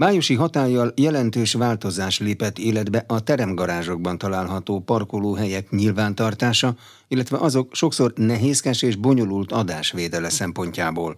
Májusi hatállyal jelentős változás lépett életbe a teremgarázsokban található parkolóhelyek nyilvántartása, illetve azok sokszor nehézkes és bonyolult adásvédele szempontjából.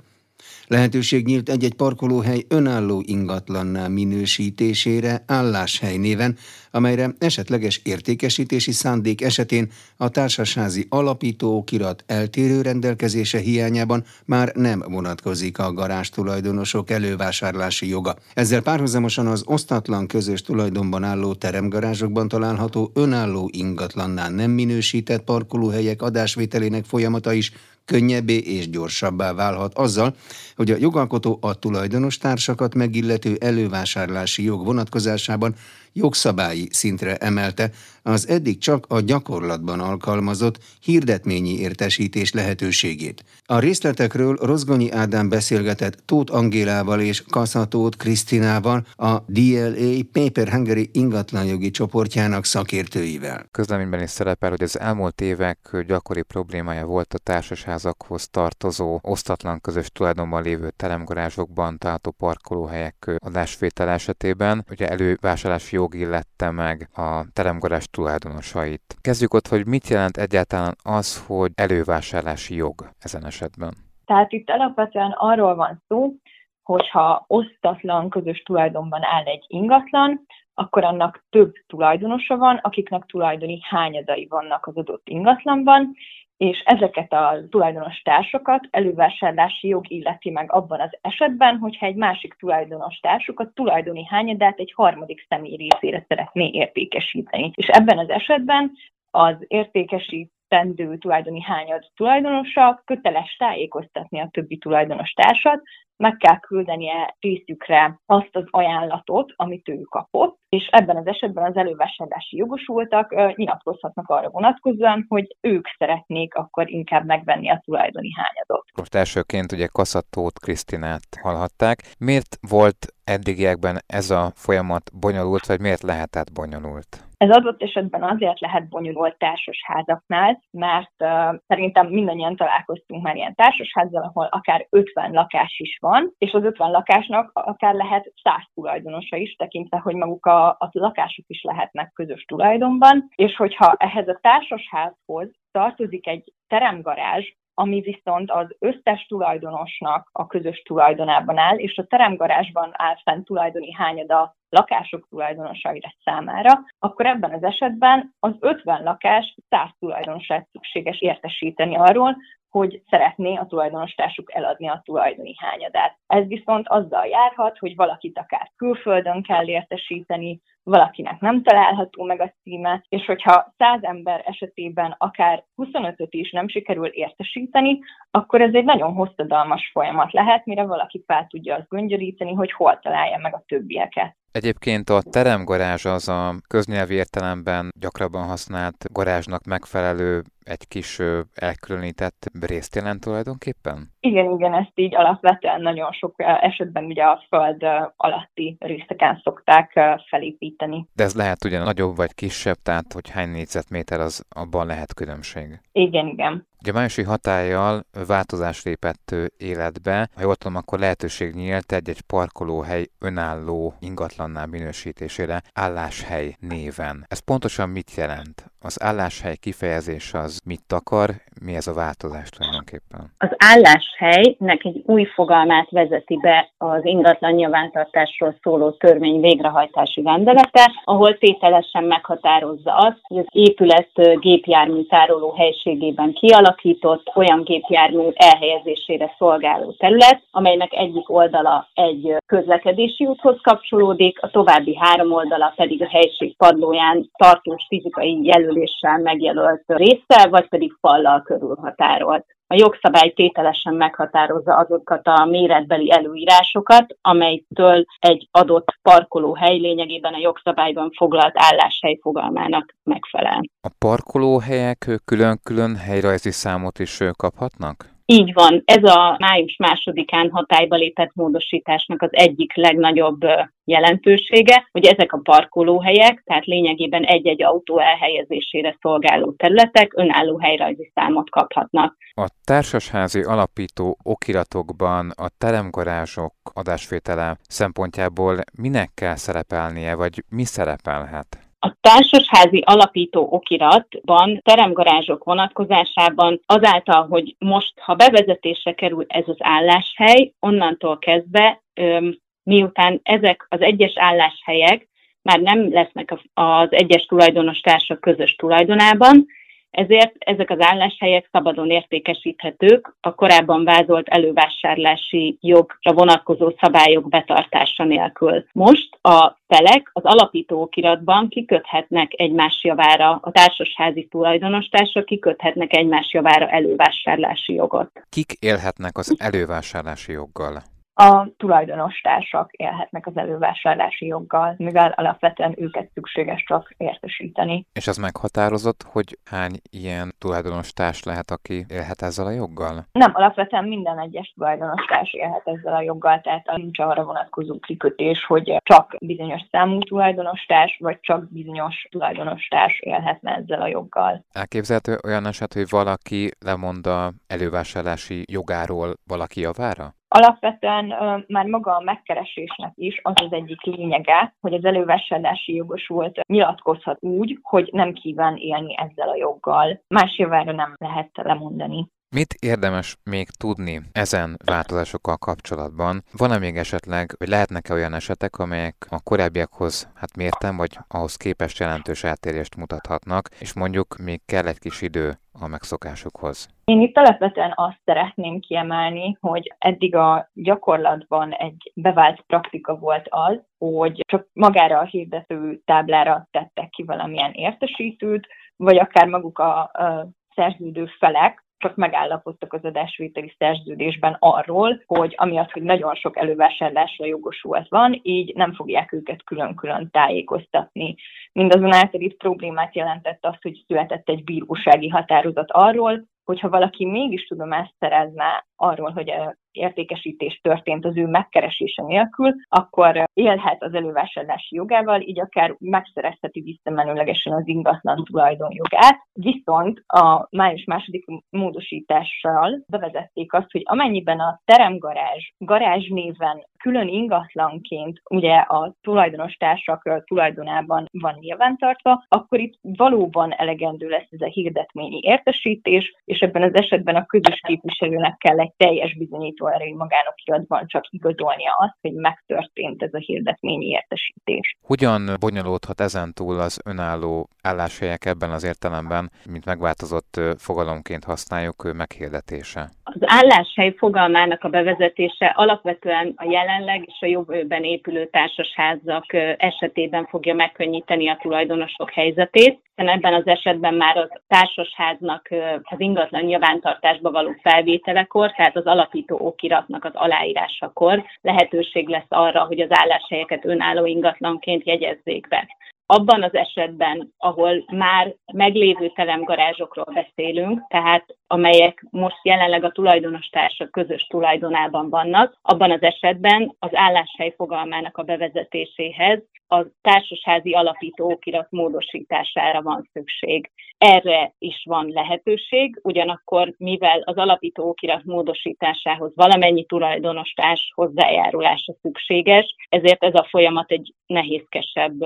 Lehetőség nyílt egy-egy parkolóhely önálló ingatlanná minősítésére álláshely néven, amelyre esetleges értékesítési szándék esetén a társasházi alapító kirat eltérő rendelkezése hiányában már nem vonatkozik a garázs tulajdonosok elővásárlási joga. Ezzel párhuzamosan az osztatlan közös tulajdonban álló teremgarázsokban található önálló ingatlanná nem minősített parkolóhelyek adásvételének folyamata is könnyebbé és gyorsabbá válhat azzal, hogy a jogalkotó a tulajdonos társakat megillető elővásárlási jog vonatkozásában jogszabályi szintre emelte az eddig csak a gyakorlatban alkalmazott hirdetményi értesítés lehetőségét. A részletekről Rozgonyi Ádám beszélgetett Tóth Angélával és Kaszatót Krisztinával, a DLA Paper Hungary ingatlanjogi csoportjának szakértőivel. Közleményben is szerepel, hogy az elmúlt évek gyakori problémája volt a társasházakhoz tartozó, osztatlan közös tulajdonban lévő teremgarázsokban található parkolóhelyek adásvétel esetében. Ugye elővásárlási jog illette meg a teremgarázs tulajdonosait. Kezdjük ott, hogy mit jelent egyáltalán az, hogy elővásárlási jog ezen esetben. Tehát itt alapvetően arról van szó, hogyha osztatlan közös tulajdonban áll egy ingatlan, akkor annak több tulajdonosa van, akiknek tulajdoni hányadai vannak az adott ingatlanban, és ezeket a tulajdonos társakat elővásárlási jog illeti meg abban az esetben, hogyha egy másik tulajdonos társukat tulajdoni hányadát egy harmadik személy részére szeretné értékesíteni. És ebben az esetben az értékesítendő tulajdoni hányad tulajdonosa köteles tájékoztatni a többi tulajdonos társat, meg kell küldenie részükre azt az ajánlatot, amit ő kapott, és ebben az esetben az elővásárlási jogosultak nyilatkozhatnak arra vonatkozóan, hogy ők szeretnék akkor inkább megvenni a tulajdoni hányadot. Most elsőként ugye Kaszatót Krisztinát hallhatták. Miért volt eddigiekben ez a folyamat bonyolult, vagy miért lehetett bonyolult? Ez adott esetben azért lehet bonyolult társasházaknál, mert uh, szerintem mindannyian találkoztunk már ilyen társasházzal, ahol akár 50 lakás is van, és az 50 lakásnak akár lehet 100 tulajdonosa is, tekintve, hogy maguk a, a lakások is lehetnek közös tulajdonban, és hogyha ehhez a társasházhoz tartozik egy teremgarázs, ami viszont az összes tulajdonosnak a közös tulajdonában áll, és a teremgarázsban áll fenn tulajdoni hányada lakások tulajdonosaira számára, akkor ebben az esetben az 50 lakás 100 tulajdonosát szükséges értesíteni arról, hogy szeretné a tulajdonostársuk eladni a tulajdoni hányadát. Ez viszont azzal járhat, hogy valakit akár külföldön kell értesíteni, valakinek nem található meg a címe, és hogyha 100 ember esetében akár 25-öt is nem sikerül értesíteni, akkor ez egy nagyon hosszadalmas folyamat lehet, mire valaki fel tudja azt göngyöríteni, hogy hol találja meg a többieket. Egyébként a teremgarázs az a köznyelvi értelemben gyakrabban használt garázsnak megfelelő egy kis elkülönített részt jelent tulajdonképpen? Igen, igen, ezt így alapvetően nagyon sok esetben ugye a föld alatti részeken szokták felépíteni. De ez lehet ugye nagyobb vagy kisebb, tehát hogy hány négyzetméter az abban lehet különbség? Igen, igen. Ugye májusi hatállyal változás lépett életbe. Ha jól tudom, akkor lehetőség nyílt egy-egy parkolóhely önálló ingatlanná minősítésére álláshely néven. Ez pontosan mit jelent? Az álláshely kifejezés az mit akar, mi ez a változás tulajdonképpen? Az álláshelynek egy új fogalmát vezeti be az ingatlan nyilvántartásról szóló törvény végrehajtási rendelete, ahol tételesen meghatározza azt, hogy az épület gépjármű tároló helységében kialakított olyan gépjármű elhelyezésére szolgáló terület, amelynek egyik oldala egy közlekedési úthoz kapcsolódik, a további három oldala pedig a helység padlóján tartós fizikai jelöléssel megjelölt része, vagy pedig fallal körülhatárolt. A jogszabály tételesen meghatározza azokat a méretbeli előírásokat, amelytől egy adott parkolóhely lényegében a jogszabályban foglalt álláshely fogalmának megfelel. A parkolóhelyek külön-külön helyrajzi számot is kaphatnak? Így van, ez a május másodikán hatályba lépett módosításnak az egyik legnagyobb jelentősége, hogy ezek a parkolóhelyek, tehát lényegében egy-egy autó elhelyezésére szolgáló területek önálló helyrajzi számot kaphatnak. A társasházi alapító okiratokban a teremgarázsok adásvétele szempontjából minek kell szerepelnie, vagy mi szerepelhet? A társasházi alapító okiratban, teremgarázsok vonatkozásában azáltal, hogy most, ha bevezetésre kerül ez az álláshely, onnantól kezdve, miután ezek az egyes álláshelyek már nem lesznek az egyes tulajdonos társak közös tulajdonában, ezért ezek az álláshelyek szabadon értékesíthetők a korábban vázolt elővásárlási jogra vonatkozó szabályok betartása nélkül. Most a felek az alapító okiratban kiköthetnek egymás javára, a társasházi tulajdonostársak kiköthetnek egymás javára elővásárlási jogot. Kik élhetnek az elővásárlási joggal? A tulajdonos társak élhetnek az elővásárlási joggal, mivel alapvetően őket szükséges csak értesíteni. És az meghatározott, hogy hány ilyen tulajdonos társ lehet, aki élhet ezzel a joggal? Nem, alapvetően minden egyes tulajdonos társ élhet ezzel a joggal, tehát nincs arra vonatkozó kikötés, hogy csak bizonyos számú tulajdonos társ, vagy csak bizonyos tulajdonos társ élhetne ezzel a joggal. Elképzelhető olyan eset, hogy valaki lemond a elővásárlási jogáról valaki javára? Alapvetően már maga a megkeresésnek is az az egyik lényege, hogy az elővásárlási jogosult nyilatkozhat úgy, hogy nem kíván élni ezzel a joggal. Más javára nem lehet lemondani. Mit érdemes még tudni ezen változásokkal kapcsolatban? Van-e még esetleg, vagy lehetnek-e olyan esetek, amelyek a korábbiakhoz hát mértem, vagy ahhoz képest jelentős eltérést mutathatnak, és mondjuk még kell egy kis idő a megszokásukhoz? Én itt alapvetően azt szeretném kiemelni, hogy eddig a gyakorlatban egy bevált praktika volt az, hogy csak magára a hirdető táblára tettek ki valamilyen értesítőt, vagy akár maguk a, a szerződő felek csak megállapodtak az adásvételi szerződésben arról, hogy amiatt, hogy nagyon sok elővásárlásra jogosult van, így nem fogják őket külön-külön tájékoztatni. Mindazonáltal itt problémát jelentett az, hogy született egy bírósági határozat arról, hogyha valaki mégis tudomást szerezne arról, hogy értékesítés történt az ő megkeresése nélkül, akkor élhet az elővásárlási jogával, így akár megszerezheti visszamenőlegesen az ingatlan tulajdonjogát. Viszont a május második módosítással bevezették azt, hogy amennyiben a teremgarázs garázs néven külön ingatlanként ugye a tulajdonos társak tulajdonában van nyilvántartva, akkor itt valóban elegendő lesz ez a hirdetményi értesítés, és ebben az esetben a közös képviselőnek kell egy teljes bizonyító erejű magánokiratban csak igazolnia azt, hogy megtörtént ez a hirdetményi értesítés. Hogyan bonyolódhat ezentúl az önálló álláshelyek ebben az értelemben, mint megváltozott fogalomként használjuk meghirdetése? Az álláshely fogalmának a bevezetése alapvetően a jelenleg és a jövőben épülő társasházak esetében fogja megkönnyíteni a tulajdonosok helyzetét, hiszen ebben az esetben már az társasháznak az ingatlan nyilvántartásba való felvételekor, tehát az alapító okiratnak az aláírásakor. Lehetőség lesz arra, hogy az álláshelyeket önálló ingatlanként jegyezzék be abban az esetben, ahol már meglévő teremgarázsokról beszélünk, tehát amelyek most jelenleg a tulajdonos társak közös tulajdonában vannak, abban az esetben az álláshely fogalmának a bevezetéséhez a társasházi alapító okirat módosítására van szükség. Erre is van lehetőség, ugyanakkor mivel az alapító okirat módosításához valamennyi tulajdonos társ hozzájárulása szükséges, ezért ez a folyamat egy nehézkesebb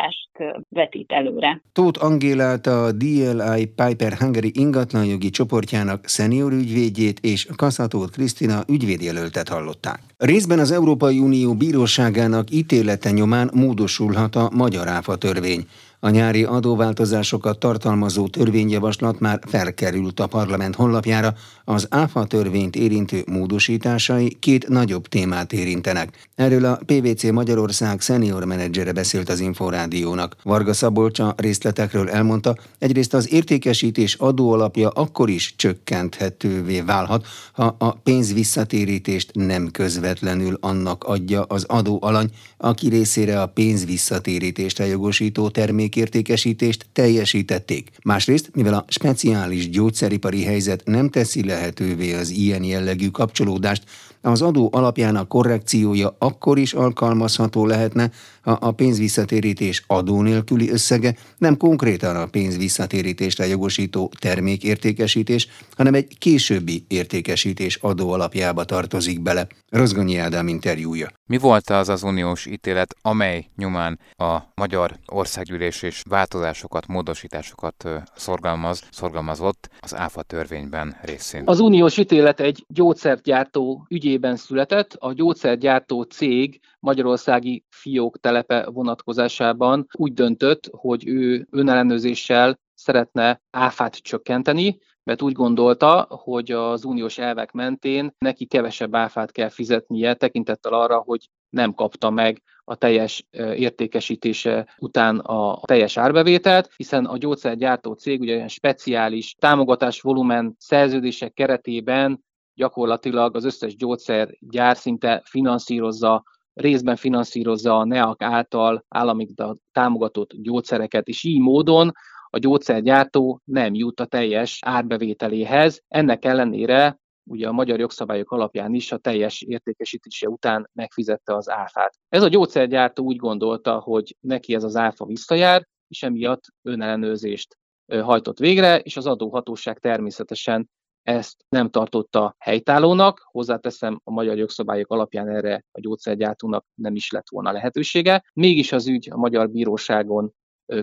eljárást vetít előre. Tóth Angélát a DLI Piper Hungary ingatlanjogi csoportjának szenior ügyvédjét és Kaszatót Krisztina ügyvédjelöltet hallották. Részben az Európai Unió bíróságának ítélete nyomán módosulhat a magyar áfa törvény. A nyári adóváltozásokat tartalmazó törvényjavaslat már felkerült a parlament honlapjára, az ÁFA törvényt érintő módosításai két nagyobb témát érintenek. Erről a PVC Magyarország senior menedzsere beszélt az Inforádiónak. Varga Szabolcsa részletekről elmondta, egyrészt az értékesítés adóalapja akkor is csökkenthetővé válhat, ha a pénz visszatérítést nem közvetlenül annak adja az adóalany, aki részére a pénz visszatérítést jogosító termék termékértékesítést teljesítették. Másrészt, mivel a speciális gyógyszeripari helyzet nem teszi lehetővé az ilyen jellegű kapcsolódást, az adó alapjának korrekciója akkor is alkalmazható lehetne, ha a pénzvisszatérítés adó nélküli összege nem konkrétan a pénzvisszatérítésre jogosító termékértékesítés, hanem egy későbbi értékesítés adó alapjába tartozik bele. Rozgonyi Ádám interjúja. Mi volt az az uniós ítélet, amely nyomán a magyar országgyűlés és változásokat, módosításokat szorgalmaz, szorgalmazott az ÁFA törvényben részén? Az uniós ítélet egy gyógyszergyártó ügyében született. A gyógyszergyártó cég magyarországi fiók telepe vonatkozásában úgy döntött, hogy ő önellenőrzéssel szeretne áfát csökkenteni, mert úgy gondolta, hogy az uniós elvek mentén neki kevesebb áfát kell fizetnie, tekintettel arra, hogy nem kapta meg a teljes értékesítése után a teljes árbevételt, hiszen a gyógyszergyártó cég ugye olyan speciális támogatás volumen szerződések keretében gyakorlatilag az összes gyógyszergyár szinte finanszírozza részben finanszírozza a NEAK által állami támogatott gyógyszereket, és így módon a gyógyszergyártó nem jut a teljes árbevételéhez. Ennek ellenére ugye a magyar jogszabályok alapján is a teljes értékesítése után megfizette az áfát. Ez a gyógyszergyártó úgy gondolta, hogy neki ez az áfa visszajár, és emiatt önellenőrzést hajtott végre, és az adóhatóság természetesen ezt nem tartotta helytállónak, hozzáteszem, a magyar jogszabályok alapján erre a gyógyszergyártónak nem is lett volna lehetősége. Mégis az ügy a magyar bíróságon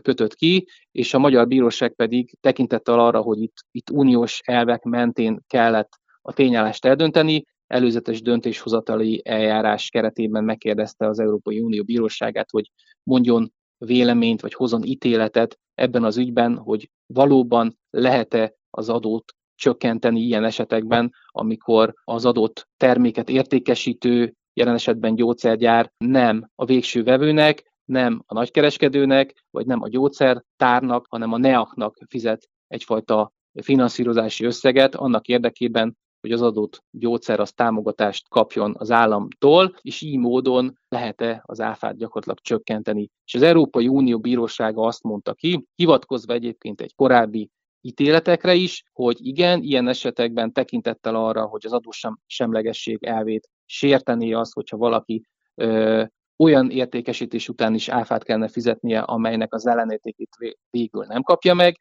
kötött ki, és a magyar bíróság pedig tekintettel arra, hogy itt, itt uniós elvek mentén kellett a tényállást eldönteni, előzetes döntéshozatali eljárás keretében megkérdezte az Európai Unió bíróságát, hogy mondjon véleményt, vagy hozzon ítéletet ebben az ügyben, hogy valóban lehet-e az adót csökkenteni ilyen esetekben, amikor az adott terméket értékesítő, jelen esetben gyógyszergyár nem a végső vevőnek, nem a nagykereskedőnek, vagy nem a gyógyszertárnak, hanem a NEAK-nak fizet egyfajta finanszírozási összeget annak érdekében, hogy az adott gyógyszer az támogatást kapjon az államtól, és így módon lehet-e az áfát gyakorlatilag csökkenteni. És az Európai Unió Bírósága azt mondta ki, hivatkozva egyébként egy korábbi ítéletekre is, hogy igen, ilyen esetekben tekintettel arra, hogy az adósem semlegesség elvét sérteni az, hogyha valaki ö, olyan értékesítés után is áfát kellene fizetnie, amelynek az ellenértékét végül nem kapja meg.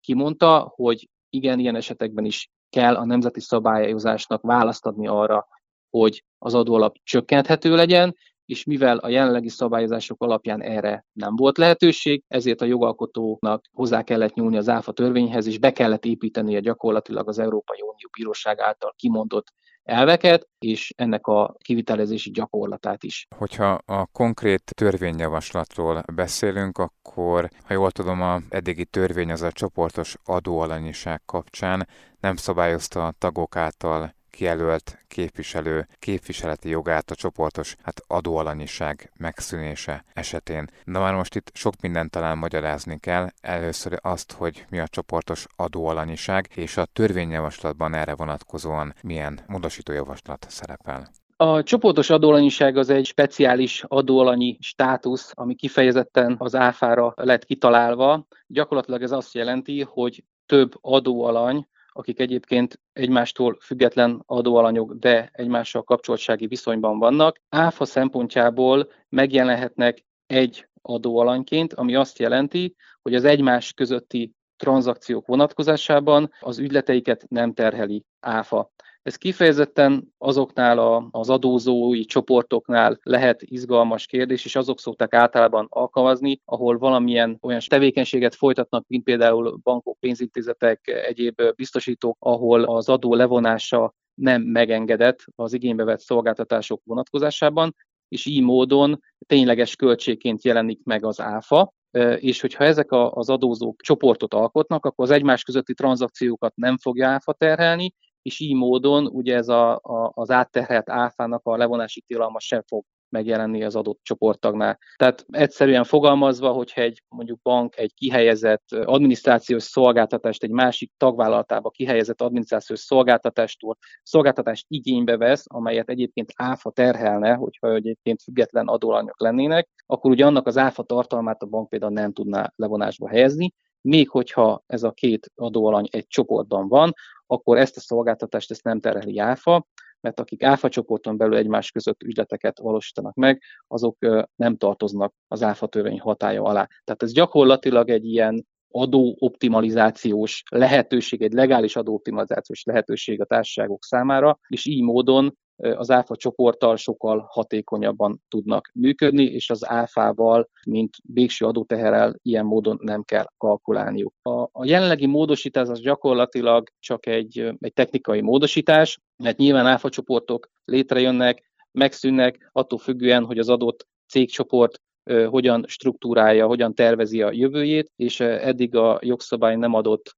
Kimondta, hogy igen, ilyen esetekben is kell a nemzeti szabályozásnak választ adni arra, hogy az adóalap csökkenthető legyen, és mivel a jelenlegi szabályozások alapján erre nem volt lehetőség, ezért a jogalkotónak hozzá kellett nyúlni az ÁFA törvényhez, és be kellett építenie gyakorlatilag az Európai Unió Bíróság által kimondott elveket, és ennek a kivitelezési gyakorlatát is. Hogyha a konkrét törvényjavaslatról beszélünk, akkor, ha jól tudom, a eddigi törvény az a csoportos adóalanyiság kapcsán nem szabályozta a tagok által kijelölt képviselő képviseleti jogát a csoportos hát adóalanyiság megszűnése esetén. De már most itt sok mindent talán magyarázni kell. Először azt, hogy mi a csoportos adóalanyiság, és a törvényjavaslatban erre vonatkozóan milyen módosítójavaslat szerepel. A csoportos adóalanyiság az egy speciális adóalanyi státusz, ami kifejezetten az áfára lett kitalálva. Gyakorlatilag ez azt jelenti, hogy több adóalany akik egyébként egymástól független adóalanyok, de egymással kapcsolatsági viszonyban vannak, áfa szempontjából megjelenhetnek egy adóalanyként, ami azt jelenti, hogy az egymás közötti tranzakciók vonatkozásában az ügyleteiket nem terheli áfa. Ez kifejezetten azoknál a, az adózói csoportoknál lehet izgalmas kérdés, és azok szokták általában alkalmazni, ahol valamilyen olyan tevékenységet folytatnak, mint például bankok, pénzintézetek, egyéb biztosítók, ahol az adó levonása nem megengedett az igénybe vett szolgáltatások vonatkozásában, és így módon tényleges költségként jelenik meg az áfa, és hogyha ezek az adózók csoportot alkotnak, akkor az egymás közötti tranzakciókat nem fogja áfa terhelni, és így módon ugye ez a, a, az átterhelt áfának a levonási tilalma sem fog megjelenni az adott csoporttagnál. Tehát egyszerűen fogalmazva, hogyha egy mondjuk bank egy kihelyezett adminisztrációs szolgáltatást egy másik tagvállalatába kihelyezett adminisztrációs szolgáltatástól szolgáltatást igénybe vesz, amelyet egyébként áfa terhelne, hogyha egyébként független adóalanyok lennének, akkor ugye annak az áfa tartalmát a bank például nem tudná levonásba helyezni, még hogyha ez a két adóalany egy csoportban van, akkor ezt a szolgáltatást ezt nem terheli áfa, mert akik áfa csoporton belül egymás között ügyleteket valósítanak meg, azok nem tartoznak az áfa törvény hatája alá. Tehát ez gyakorlatilag egy ilyen adóoptimalizációs lehetőség, egy legális adóoptimalizációs lehetőség a társaságok számára, és így módon az áfa csoporttal sokkal hatékonyabban tudnak működni, és az áfával, mint végső adóteherrel ilyen módon nem kell kalkulálniuk. A, a jelenlegi módosítás az gyakorlatilag csak egy, egy technikai módosítás, mert nyilván áfa csoportok létrejönnek, megszűnnek, attól függően, hogy az adott cégcsoport hogyan struktúrálja, hogyan tervezi a jövőjét, és eddig a jogszabály nem adott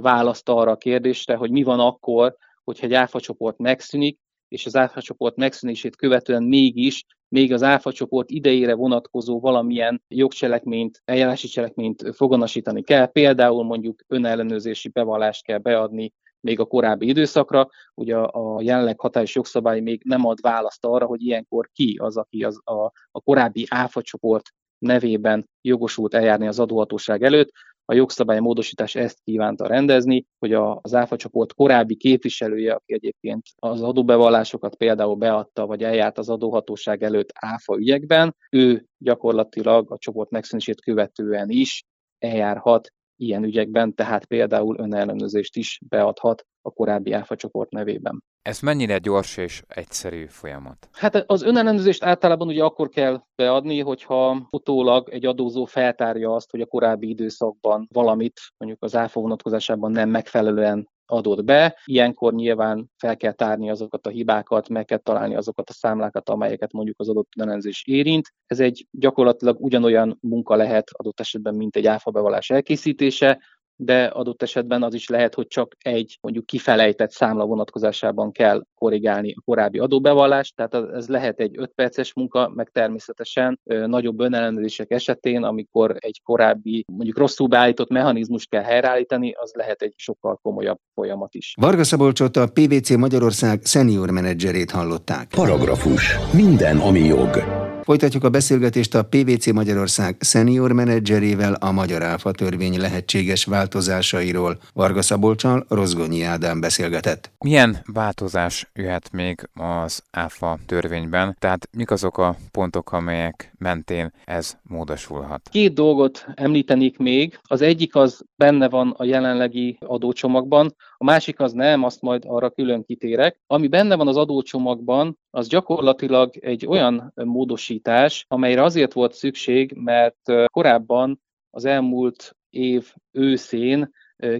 választ arra a kérdésre, hogy mi van akkor, hogyha egy áfa csoport megszűnik, és az áfa csoport megszűnését követően mégis még az áfa csoport idejére vonatkozó valamilyen jogcselekményt, eljárási cselekményt foganasítani kell, például mondjuk önellenőrzési bevallást kell beadni még a korábbi időszakra. Ugye a, a jelenleg hatályos jogszabály még nem ad választ arra, hogy ilyenkor ki az, aki az, a, a korábbi áfa csoport nevében jogosult eljárni az adóhatóság előtt. A jogszabály módosítás ezt kívánta rendezni, hogy az ÁFA csoport korábbi képviselője, aki egyébként az adóbevallásokat például beadta, vagy eljárt az adóhatóság előtt ÁFA ügyekben, ő gyakorlatilag a csoport megszűnését követően is eljárhat ilyen ügyekben, tehát például önellenőrzést is beadhat a korábbi áfa csoport nevében. Ez mennyire gyors és egyszerű folyamat? Hát az önellenőrzést általában ugye akkor kell beadni, hogyha utólag egy adózó feltárja azt, hogy a korábbi időszakban valamit mondjuk az áfa vonatkozásában nem megfelelően adott be. Ilyenkor nyilván fel kell tárni azokat a hibákat, meg kell találni azokat a számlákat, amelyeket mondjuk az adott önellenzés érint. Ez egy gyakorlatilag ugyanolyan munka lehet adott esetben, mint egy áfa bevallás elkészítése, de adott esetben az is lehet, hogy csak egy mondjuk kifelejtett számla vonatkozásában kell korrigálni a korábbi adóbevallást, tehát ez lehet egy 5 perces munka, meg természetesen nagyobb önellenőrzések esetén, amikor egy korábbi mondjuk rosszul beállított mechanizmust kell helyreállítani, az lehet egy sokkal komolyabb folyamat is. Varga Szabolcsot a PVC Magyarország senior menedzserét hallották. Paragrafus. Minden, ami jog. Folytatjuk a beszélgetést a PVC Magyarország senior menedzserével a Magyar Áfa törvény lehetséges változásairól. Varga Szabolcsal Rozgonyi Ádám beszélgetett. Milyen változás jöhet még az áfa törvényben? Tehát mik azok a pontok, amelyek mentén ez módosulhat? Két dolgot említenék még. Az egyik az benne van a jelenlegi adócsomagban, a másik az nem, azt majd arra külön kitérek. Ami benne van az adócsomagban, az gyakorlatilag egy olyan módosítás, amelyre azért volt szükség, mert korábban az elmúlt év őszén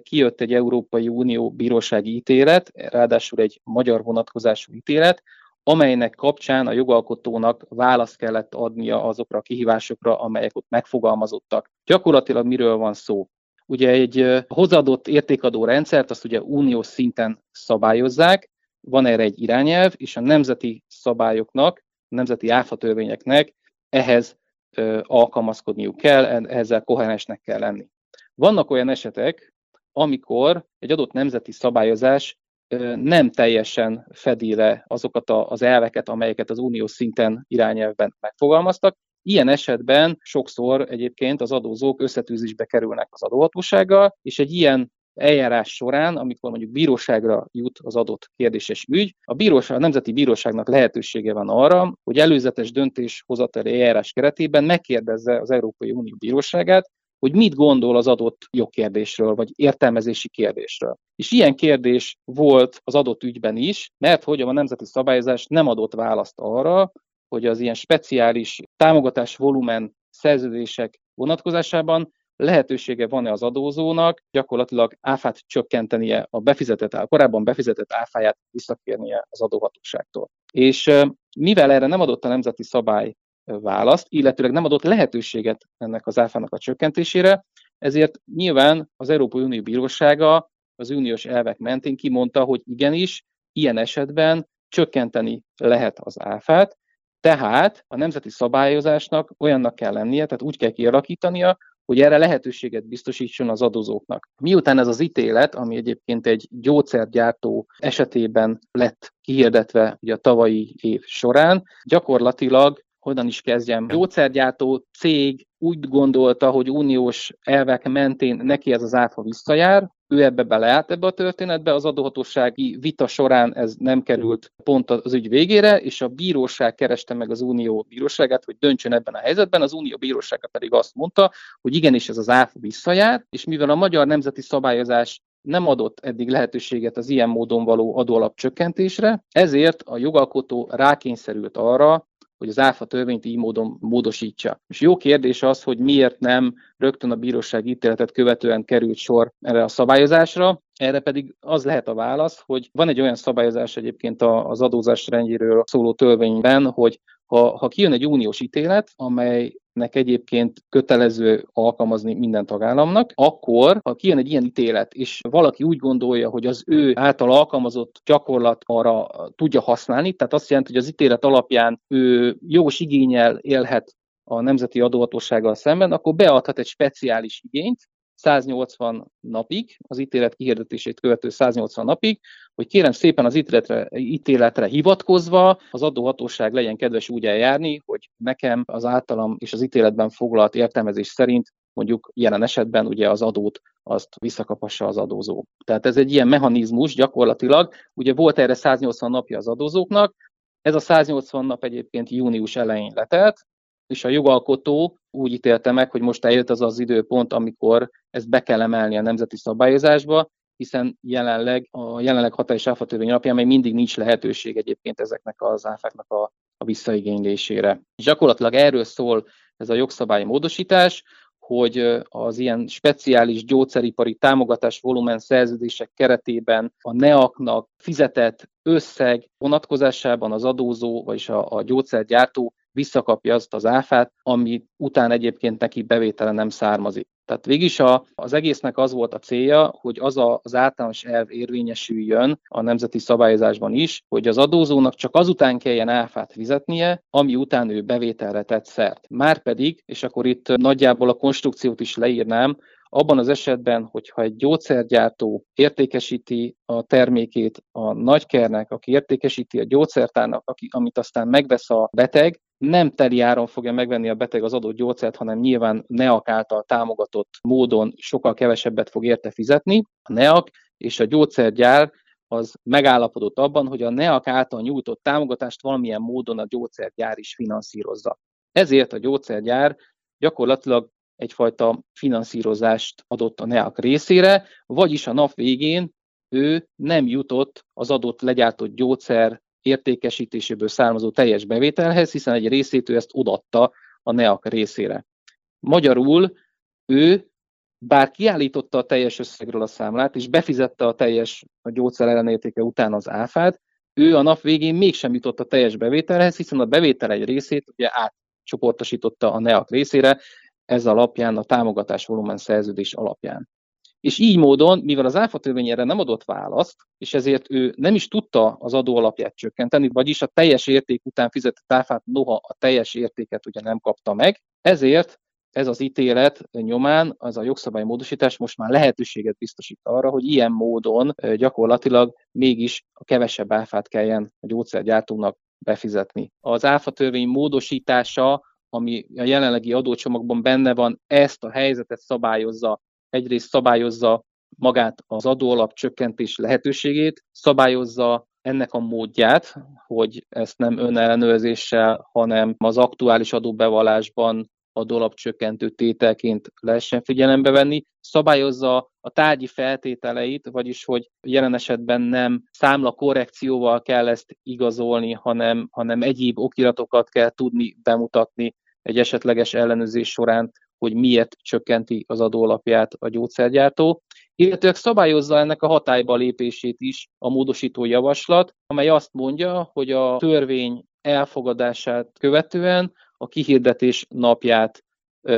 kijött egy Európai Unió bírósági ítélet, ráadásul egy magyar vonatkozású ítélet, amelynek kapcsán a jogalkotónak választ kellett adnia azokra a kihívásokra, amelyek ott megfogalmazottak. Gyakorlatilag miről van szó? Ugye egy hozadott értékadó rendszert azt ugye uniós szinten szabályozzák, van erre egy irányelv, és a nemzeti szabályoknak, a nemzeti áfatörvényeknek ehhez alkalmazkodniuk kell, ezzel koherensnek kell lenni. Vannak olyan esetek, amikor egy adott nemzeti szabályozás nem teljesen fedi le azokat az elveket, amelyeket az uniós szinten irányelvben megfogalmaztak, Ilyen esetben sokszor egyébként az adózók összetűzésbe kerülnek az adóhatósággal, és egy ilyen eljárás során, amikor mondjuk bíróságra jut az adott kérdéses ügy, a, bíróság, a Nemzeti Bíróságnak lehetősége van arra, hogy előzetes döntéshozatali eljárás keretében megkérdezze az Európai Unió Bíróságát, hogy mit gondol az adott jogkérdésről, vagy értelmezési kérdésről. És ilyen kérdés volt az adott ügyben is, mert hogy a nemzeti szabályozás nem adott választ arra, hogy az ilyen speciális támogatás volumen szerződések vonatkozásában lehetősége van-e az adózónak gyakorlatilag áfát csökkentenie a befizetett, a korábban befizetett áfáját visszakérnie az adóhatóságtól. És mivel erre nem adott a nemzeti szabály választ, illetőleg nem adott lehetőséget ennek az áfának a csökkentésére, ezért nyilván az Európai Unió Bírósága az uniós elvek mentén kimondta, hogy igenis, ilyen esetben csökkenteni lehet az áfát, Tehát a nemzeti szabályozásnak olyannak kell lennie, tehát úgy kell kialakítania, hogy erre lehetőséget biztosítson az adózóknak. Miután ez az ítélet, ami egyébként egy gyógyszergyártó esetében lett kihirdetve ugye a tavalyi év során, gyakorlatilag honnan is kezdjem. Gyógyszergyártó cég úgy gondolta, hogy uniós elvek mentén neki ez az áfa visszajár, ő ebbe beleállt ebbe a történetbe, az adóhatósági vita során ez nem került pont az ügy végére, és a bíróság kereste meg az unió bíróságát, hogy döntsön ebben a helyzetben, az unió bírósága pedig azt mondta, hogy igenis ez az áfa visszajár, és mivel a magyar nemzeti szabályozás nem adott eddig lehetőséget az ilyen módon való adóalap csökkentésre, ezért a jogalkotó rákényszerült arra, hogy az áfa törvényt így módon módosítsa. És jó kérdés az, hogy miért nem rögtön a bíróság ítéletet követően került sor erre a szabályozásra, erre pedig az lehet a válasz, hogy van egy olyan szabályozás egyébként az adózás rendjéről szóló törvényben, hogy ha, ha kijön egy uniós ítélet, amely nek egyébként kötelező alkalmazni minden tagállamnak, akkor, ha kijön egy ilyen ítélet, és valaki úgy gondolja, hogy az ő által alkalmazott gyakorlat arra tudja használni, tehát azt jelenti, hogy az ítélet alapján ő jogos igényel élhet a nemzeti adóhatósággal szemben, akkor beadhat egy speciális igényt, 180 napig, az ítélet kihirdetését követő 180 napig, hogy kérem szépen az ítéletre, ítéletre hivatkozva az adóhatóság legyen kedves úgy eljárni, hogy nekem az általam és az ítéletben foglalt értelmezés szerint mondjuk jelen esetben ugye az adót azt visszakapassa az adózó. Tehát ez egy ilyen mechanizmus gyakorlatilag, ugye volt erre 180 napja az adózóknak, ez a 180 nap egyébként június elején letelt, és a jogalkotó úgy ítélte meg, hogy most eljött az az időpont, amikor ezt be kell emelni a nemzeti szabályozásba, hiszen jelenleg a jelenleg hatályos áfatörvény alapján még mindig nincs lehetőség egyébként ezeknek az áfáknak a, a visszaigénylésére. És gyakorlatilag erről szól ez a jogszabály módosítás, hogy az ilyen speciális gyógyszeripari támogatás volumen szerződések keretében a NEAK-nak fizetett összeg vonatkozásában az adózó, vagyis a, a gyógyszergyártó visszakapja azt az áfát, ami után egyébként neki bevétele nem származik. Tehát végig a, az egésznek az volt a célja, hogy az a, az általános elv érvényesüljön a nemzeti szabályozásban is, hogy az adózónak csak azután kelljen áfát fizetnie, ami után ő bevételre tett szert. Márpedig, és akkor itt nagyjából a konstrukciót is leírnám, abban az esetben, hogyha egy gyógyszergyártó értékesíti a termékét a nagykernek, aki értékesíti a gyógyszertárnak, aki, amit aztán megvesz a beteg, nem teli áron fogja megvenni a beteg az adott gyógyszert, hanem nyilván NEAK által támogatott módon sokkal kevesebbet fog érte fizetni. A NEAK és a gyógyszergyár az megállapodott abban, hogy a NEAK által nyújtott támogatást valamilyen módon a gyógyszergyár is finanszírozza. Ezért a gyógyszergyár gyakorlatilag egyfajta finanszírozást adott a NEAK részére, vagyis a nap végén ő nem jutott az adott legyártott gyógyszer értékesítéséből származó teljes bevételhez, hiszen egy részét ő ezt odatta a NEAK részére. Magyarul ő bár kiállította a teljes összegről a számlát, és befizette a teljes a gyógyszer ellenértéke után az áfát, ő a nap végén mégsem jutott a teljes bevételhez, hiszen a bevétel egy részét ugye átcsoportosította a NEAK részére, ez alapján, a támogatás volumen szerződés alapján. És így módon, mivel az áfa törvény erre nem adott választ, és ezért ő nem is tudta az adó alapját csökkenteni, vagyis a teljes érték után fizetett áfát, noha a teljes értéket ugye nem kapta meg, ezért ez az ítélet nyomán, az a jogszabálymódosítás most már lehetőséget biztosít arra, hogy ilyen módon gyakorlatilag mégis a kevesebb áfát kelljen a gyógyszergyártónak befizetni. Az áfa törvény módosítása, ami a jelenlegi adócsomagban benne van, ezt a helyzetet szabályozza egyrészt szabályozza magát az adóalap csökkentés lehetőségét, szabályozza ennek a módját, hogy ezt nem önellenőrzéssel, hanem az aktuális adóbevallásban adólapcsökkentő tételként lehessen figyelembe venni, szabályozza a tárgyi feltételeit, vagyis hogy jelen esetben nem számla korrekcióval kell ezt igazolni, hanem, hanem egyéb okiratokat kell tudni bemutatni egy esetleges ellenőrzés során, hogy miért csökkenti az adólapját a gyógyszergyártó, illetve szabályozza ennek a hatályba lépését is a módosító javaslat, amely azt mondja, hogy a törvény elfogadását követően a kihirdetés napját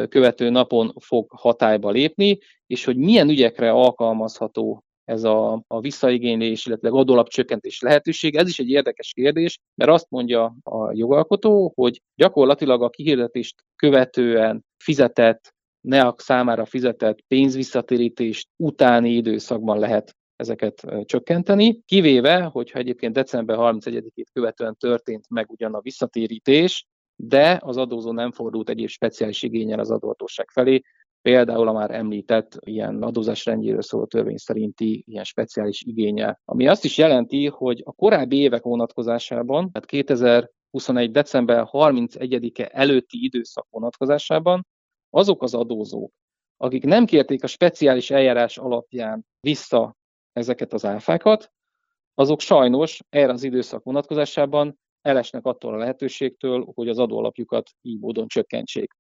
követő napon fog hatályba lépni, és hogy milyen ügyekre alkalmazható ez a, a visszaigénylés, illetve adólapcsökkentés lehetőség. Ez is egy érdekes kérdés, mert azt mondja a jogalkotó, hogy gyakorlatilag a kihirdetést követően fizetett, NEAK számára fizetett pénzvisszatérítést utáni időszakban lehet ezeket csökkenteni, kivéve, hogyha egyébként december 31-ét követően történt meg ugyan a visszatérítés, de az adózó nem fordult egyéb speciális igényel az adóhatóság felé, például a már említett ilyen adózás rendjéről szóló törvény szerinti ilyen speciális igénye. Ami azt is jelenti, hogy a korábbi évek vonatkozásában, tehát 2021. december 31-e előtti időszak vonatkozásában azok az adózók, akik nem kérték a speciális eljárás alapján vissza ezeket az áfákat, azok sajnos erre az időszak vonatkozásában elesnek attól a lehetőségtől, hogy az adóalapjukat így módon csökkentsék.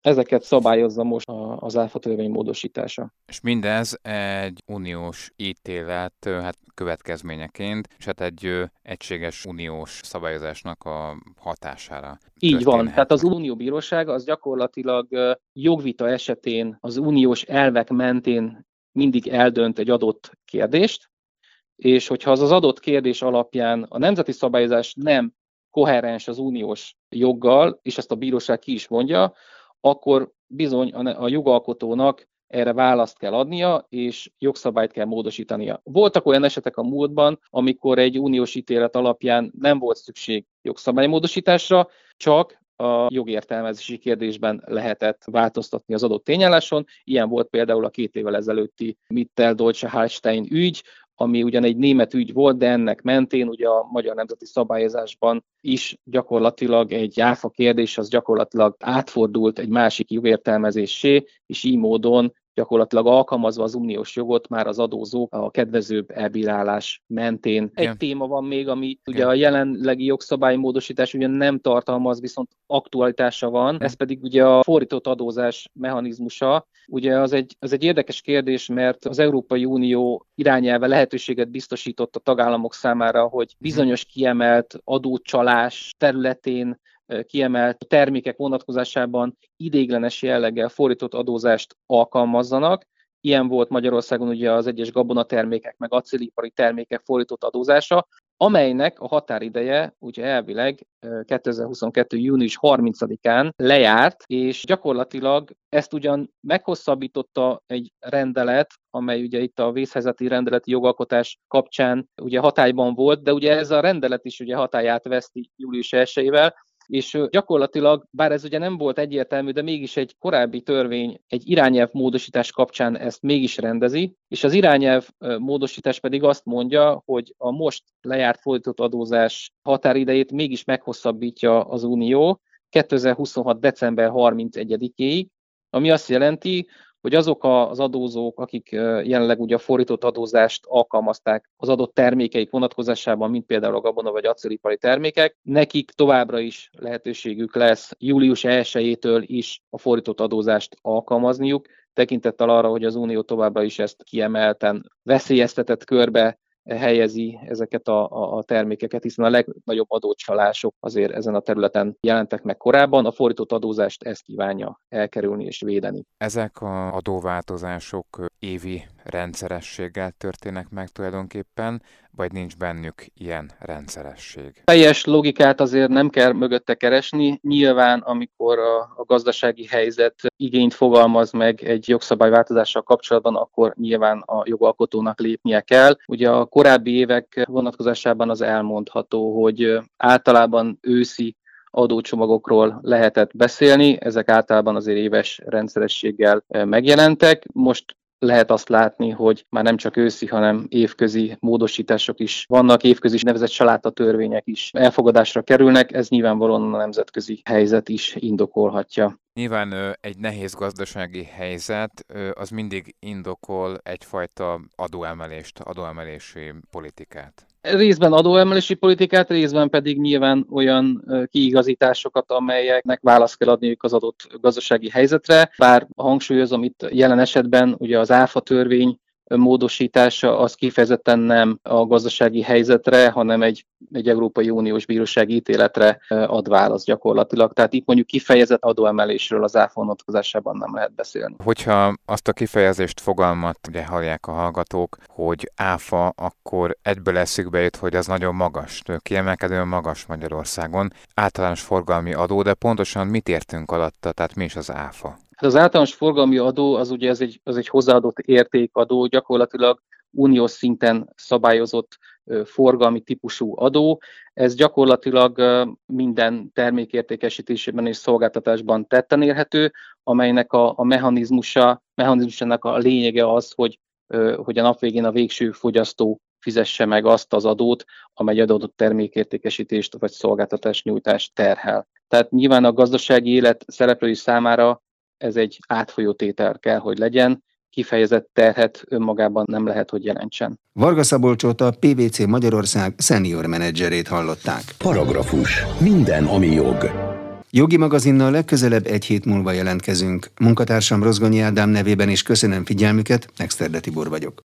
Ezeket szabályozza most az áfa törvény módosítása. És mindez egy uniós ítélet hát következményeként, és hát egy egységes uniós szabályozásnak a hatására. Így történhet. van, tehát az Unió Bíróság az gyakorlatilag jogvita esetén az uniós elvek mentén mindig eldönt egy adott kérdést, és hogyha az az adott kérdés alapján a nemzeti szabályozás nem koherens az uniós joggal, és ezt a bíróság ki is mondja, akkor bizony a jogalkotónak erre választ kell adnia, és jogszabályt kell módosítania. Voltak olyan esetek a múltban, amikor egy uniós ítélet alapján nem volt szükség jogszabálymódosításra, csak a jogértelmezési kérdésben lehetett változtatni az adott tényálláson. Ilyen volt például a két évvel ezelőtti Mittel-Deutsche-Hallstein ügy, ami ugyan egy német ügy volt, de ennek mentén ugye a magyar nemzeti szabályozásban is gyakorlatilag egy áfa kérdés, az gyakorlatilag átfordult egy másik jogértelmezésé, és így módon gyakorlatilag alkalmazva az uniós jogot már az adózók a kedvezőbb elbírálás mentén. Egy Igen. téma van még, ami ugye a jelenlegi jogszabálymódosítás ugye nem tartalmaz, viszont aktualitása van, ez pedig ugye a fordított adózás mechanizmusa. Ugye az egy, az egy érdekes kérdés, mert az Európai Unió irányelve lehetőséget biztosított a tagállamok számára, hogy bizonyos kiemelt adócsalás területén kiemelt termékek vonatkozásában idéglenes jelleggel fordított adózást alkalmazzanak. Ilyen volt Magyarországon ugye az egyes gabonatermékek, meg acélipari termékek fordított adózása, amelynek a határideje ugye elvileg 2022. június 30-án lejárt, és gyakorlatilag ezt ugyan meghosszabbította egy rendelet, amely ugye itt a vészhelyzeti rendeleti jogalkotás kapcsán ugye hatályban volt, de ugye ez a rendelet is ugye hatályát veszti július 1 és gyakorlatilag, bár ez ugye nem volt egyértelmű, de mégis egy korábbi törvény egy irányelv módosítás kapcsán ezt mégis rendezi, és az irányelv módosítás pedig azt mondja, hogy a most lejárt fordított adózás határidejét mégis meghosszabbítja az Unió 2026. december 31-ig, ami azt jelenti, hogy azok az adózók, akik jelenleg ugye a fordított adózást alkalmazták az adott termékeik vonatkozásában, mint például a gabona vagy acélipari termékek, nekik továbbra is lehetőségük lesz július 1-től is a fordított adózást alkalmazniuk, tekintettel arra, hogy az Unió továbbra is ezt kiemelten veszélyeztetett körbe helyezi ezeket a, a, termékeket, hiszen a legnagyobb adócsalások azért ezen a területen jelentek meg korábban, a fordított adózást ezt kívánja elkerülni és védeni. Ezek a adóváltozások évi rendszerességgel történnek meg tulajdonképpen, vagy nincs bennük ilyen rendszeresség? Teljes logikát azért nem kell mögötte keresni. Nyilván, amikor a, a gazdasági helyzet igényt fogalmaz meg egy jogszabályváltozással kapcsolatban, akkor nyilván a jogalkotónak lépnie kell. Ugye a korábbi évek vonatkozásában az elmondható, hogy általában őszi adócsomagokról lehetett beszélni, ezek általában azért éves rendszerességgel megjelentek. Most lehet azt látni, hogy már nem csak őszi, hanem évközi módosítások is vannak, évközi nevezett salátatörvények is elfogadásra kerülnek, ez nyilvánvalóan a nemzetközi helyzet is indokolhatja. Nyilván egy nehéz gazdasági helyzet az mindig indokol egyfajta adóemelést, adóemelési politikát részben adóemelési politikát, részben pedig nyilván olyan kiigazításokat, amelyeknek választ kell adniuk az adott gazdasági helyzetre. Bár hangsúlyozom itt jelen esetben ugye az ÁFA törvény módosítása az kifejezetten nem a gazdasági helyzetre, hanem egy, egy Európai Uniós Bírósági ítéletre ad választ gyakorlatilag. Tehát itt mondjuk kifejezett adóemelésről az áfa vonatkozásában nem lehet beszélni. Hogyha azt a kifejezést, fogalmat ugye hallják a hallgatók, hogy áfa, akkor egyből eszükbe jut, hogy az nagyon magas, kiemelkedően magas Magyarországon. Általános forgalmi adó, de pontosan mit értünk alatta, tehát mi is az áfa? Hát az általános forgalmi adó az ugye ez egy, az egy hozzáadott értékadó, gyakorlatilag uniós szinten szabályozott forgalmi típusú adó. Ez gyakorlatilag minden termékértékesítésében és szolgáltatásban tetten érhető, amelynek a, a mechanizmusa, mechanizmusának a lényege az, hogy, hogy a nap végén a végső fogyasztó fizesse meg azt az adót, amely adott termékértékesítést vagy szolgáltatás nyújtást terhel. Tehát nyilván a gazdasági élet szereplői számára ez egy átfolyó tétel kell, hogy legyen, kifejezett terhet önmagában nem lehet, hogy jelentsen. Varga Szabolcsot a PVC Magyarország senior menedzserét hallották. Paragrafus. Minden, ami jog. Jogi magazinnal legközelebb egy hét múlva jelentkezünk. Munkatársam Rozgonyi Ádám nevében is köszönöm figyelmüket, Exterde Tibor vagyok.